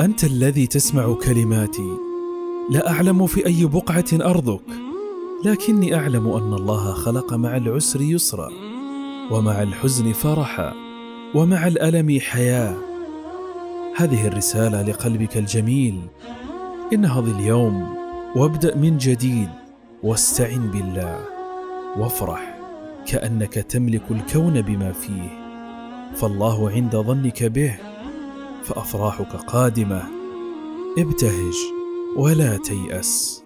أنت الذي تسمع كلماتي. لا أعلم في أي بقعة أرضك. لكني أعلم أن الله خلق مع العسر يسرا ومع الحزن فرحا ومع الألم حياه هذه الرسالة لقلبك الجميل. انهض اليوم وابدأ من جديد واستعن بالله وافرح كأنك تملك الكون بما فيه. فالله عند ظنك به. فأفراحك قادمة. ابتهج ولا تيأس.